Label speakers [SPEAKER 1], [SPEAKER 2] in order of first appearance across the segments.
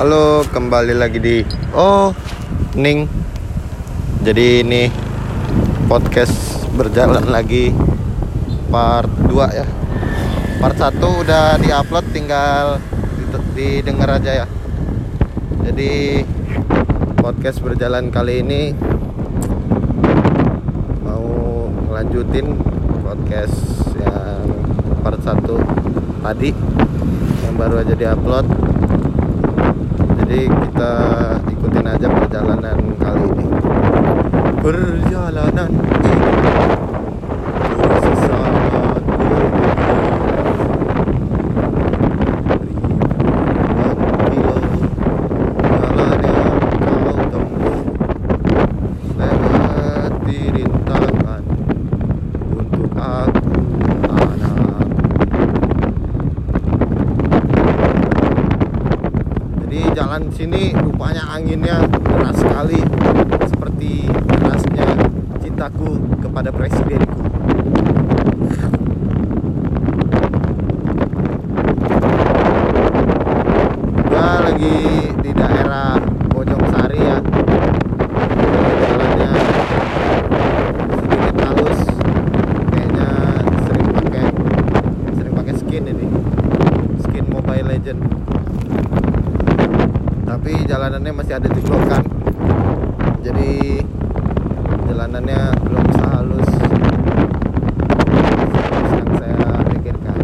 [SPEAKER 1] Halo, kembali lagi di Oh, Ning. Jadi ini podcast berjalan lagi part 2 ya. Part 1 udah diupload tinggal di- didengar aja ya. Jadi podcast berjalan kali ini mau ngelanjutin podcast yang part 1 tadi yang baru aja diupload jadi kita ikutin aja perjalanan kali ini. Perjalanan ini ribuan kilo jalan yang kau tempuh lewati rintangan untuk aku anak Jadi jalan sini rupanya anginnya deras sekali seperti derasnya cintaku kepada presidenku. Gua lagi di daerah Bojong Sari ya. Jalannya sedikit halus. Kayaknya sering pakai sering pakai skin ini. Skin Mobile Legend tapi jalanannya masih ada jeglokan jadi jalanannya belum sehalus. Yang saya pikirkan.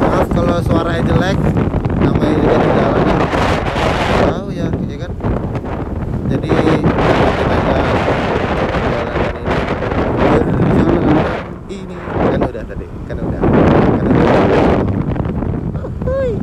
[SPEAKER 1] Maaf kalau suaranya jelek namanya juga di jalan ya. tahu ya ya kan jadi ikutin aja jalanan ini berjalan ini kan udah tadi kan udah kan udah Hui.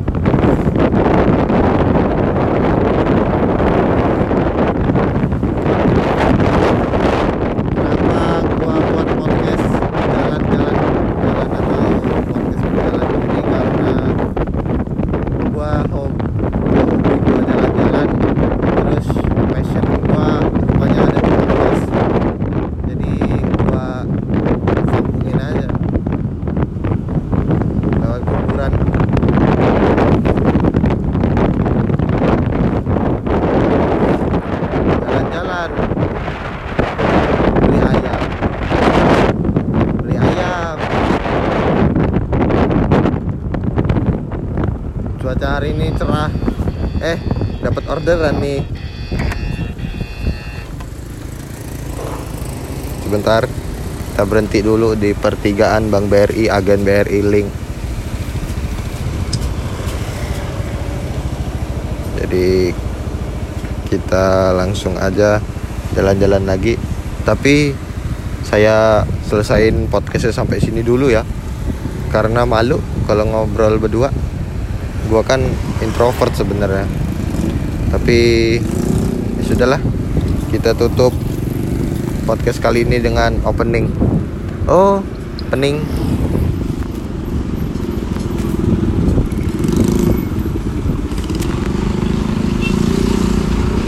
[SPEAKER 1] Kenapa gua buat podcast jalan-jalan jalan atau podcast berjalan ini karena gua hobi hobi gua jalan-jalan terus passion gua rupanya ada di podcast jadi gua sambungin aja lewat kuburan jalan-jalan beli ayam beli ayam cuaca hari ini cerah. Eh dapat orderan nih. Sebentar kita berhenti dulu di pertigaan Bank BRI agen BRI Link. Jadi kita langsung aja jalan-jalan lagi. Tapi saya selesain podcastnya sampai sini dulu ya. Karena malu kalau ngobrol berdua gua kan introvert sebenarnya. Tapi ya sudahlah. Kita tutup podcast kali ini dengan opening. Oh opening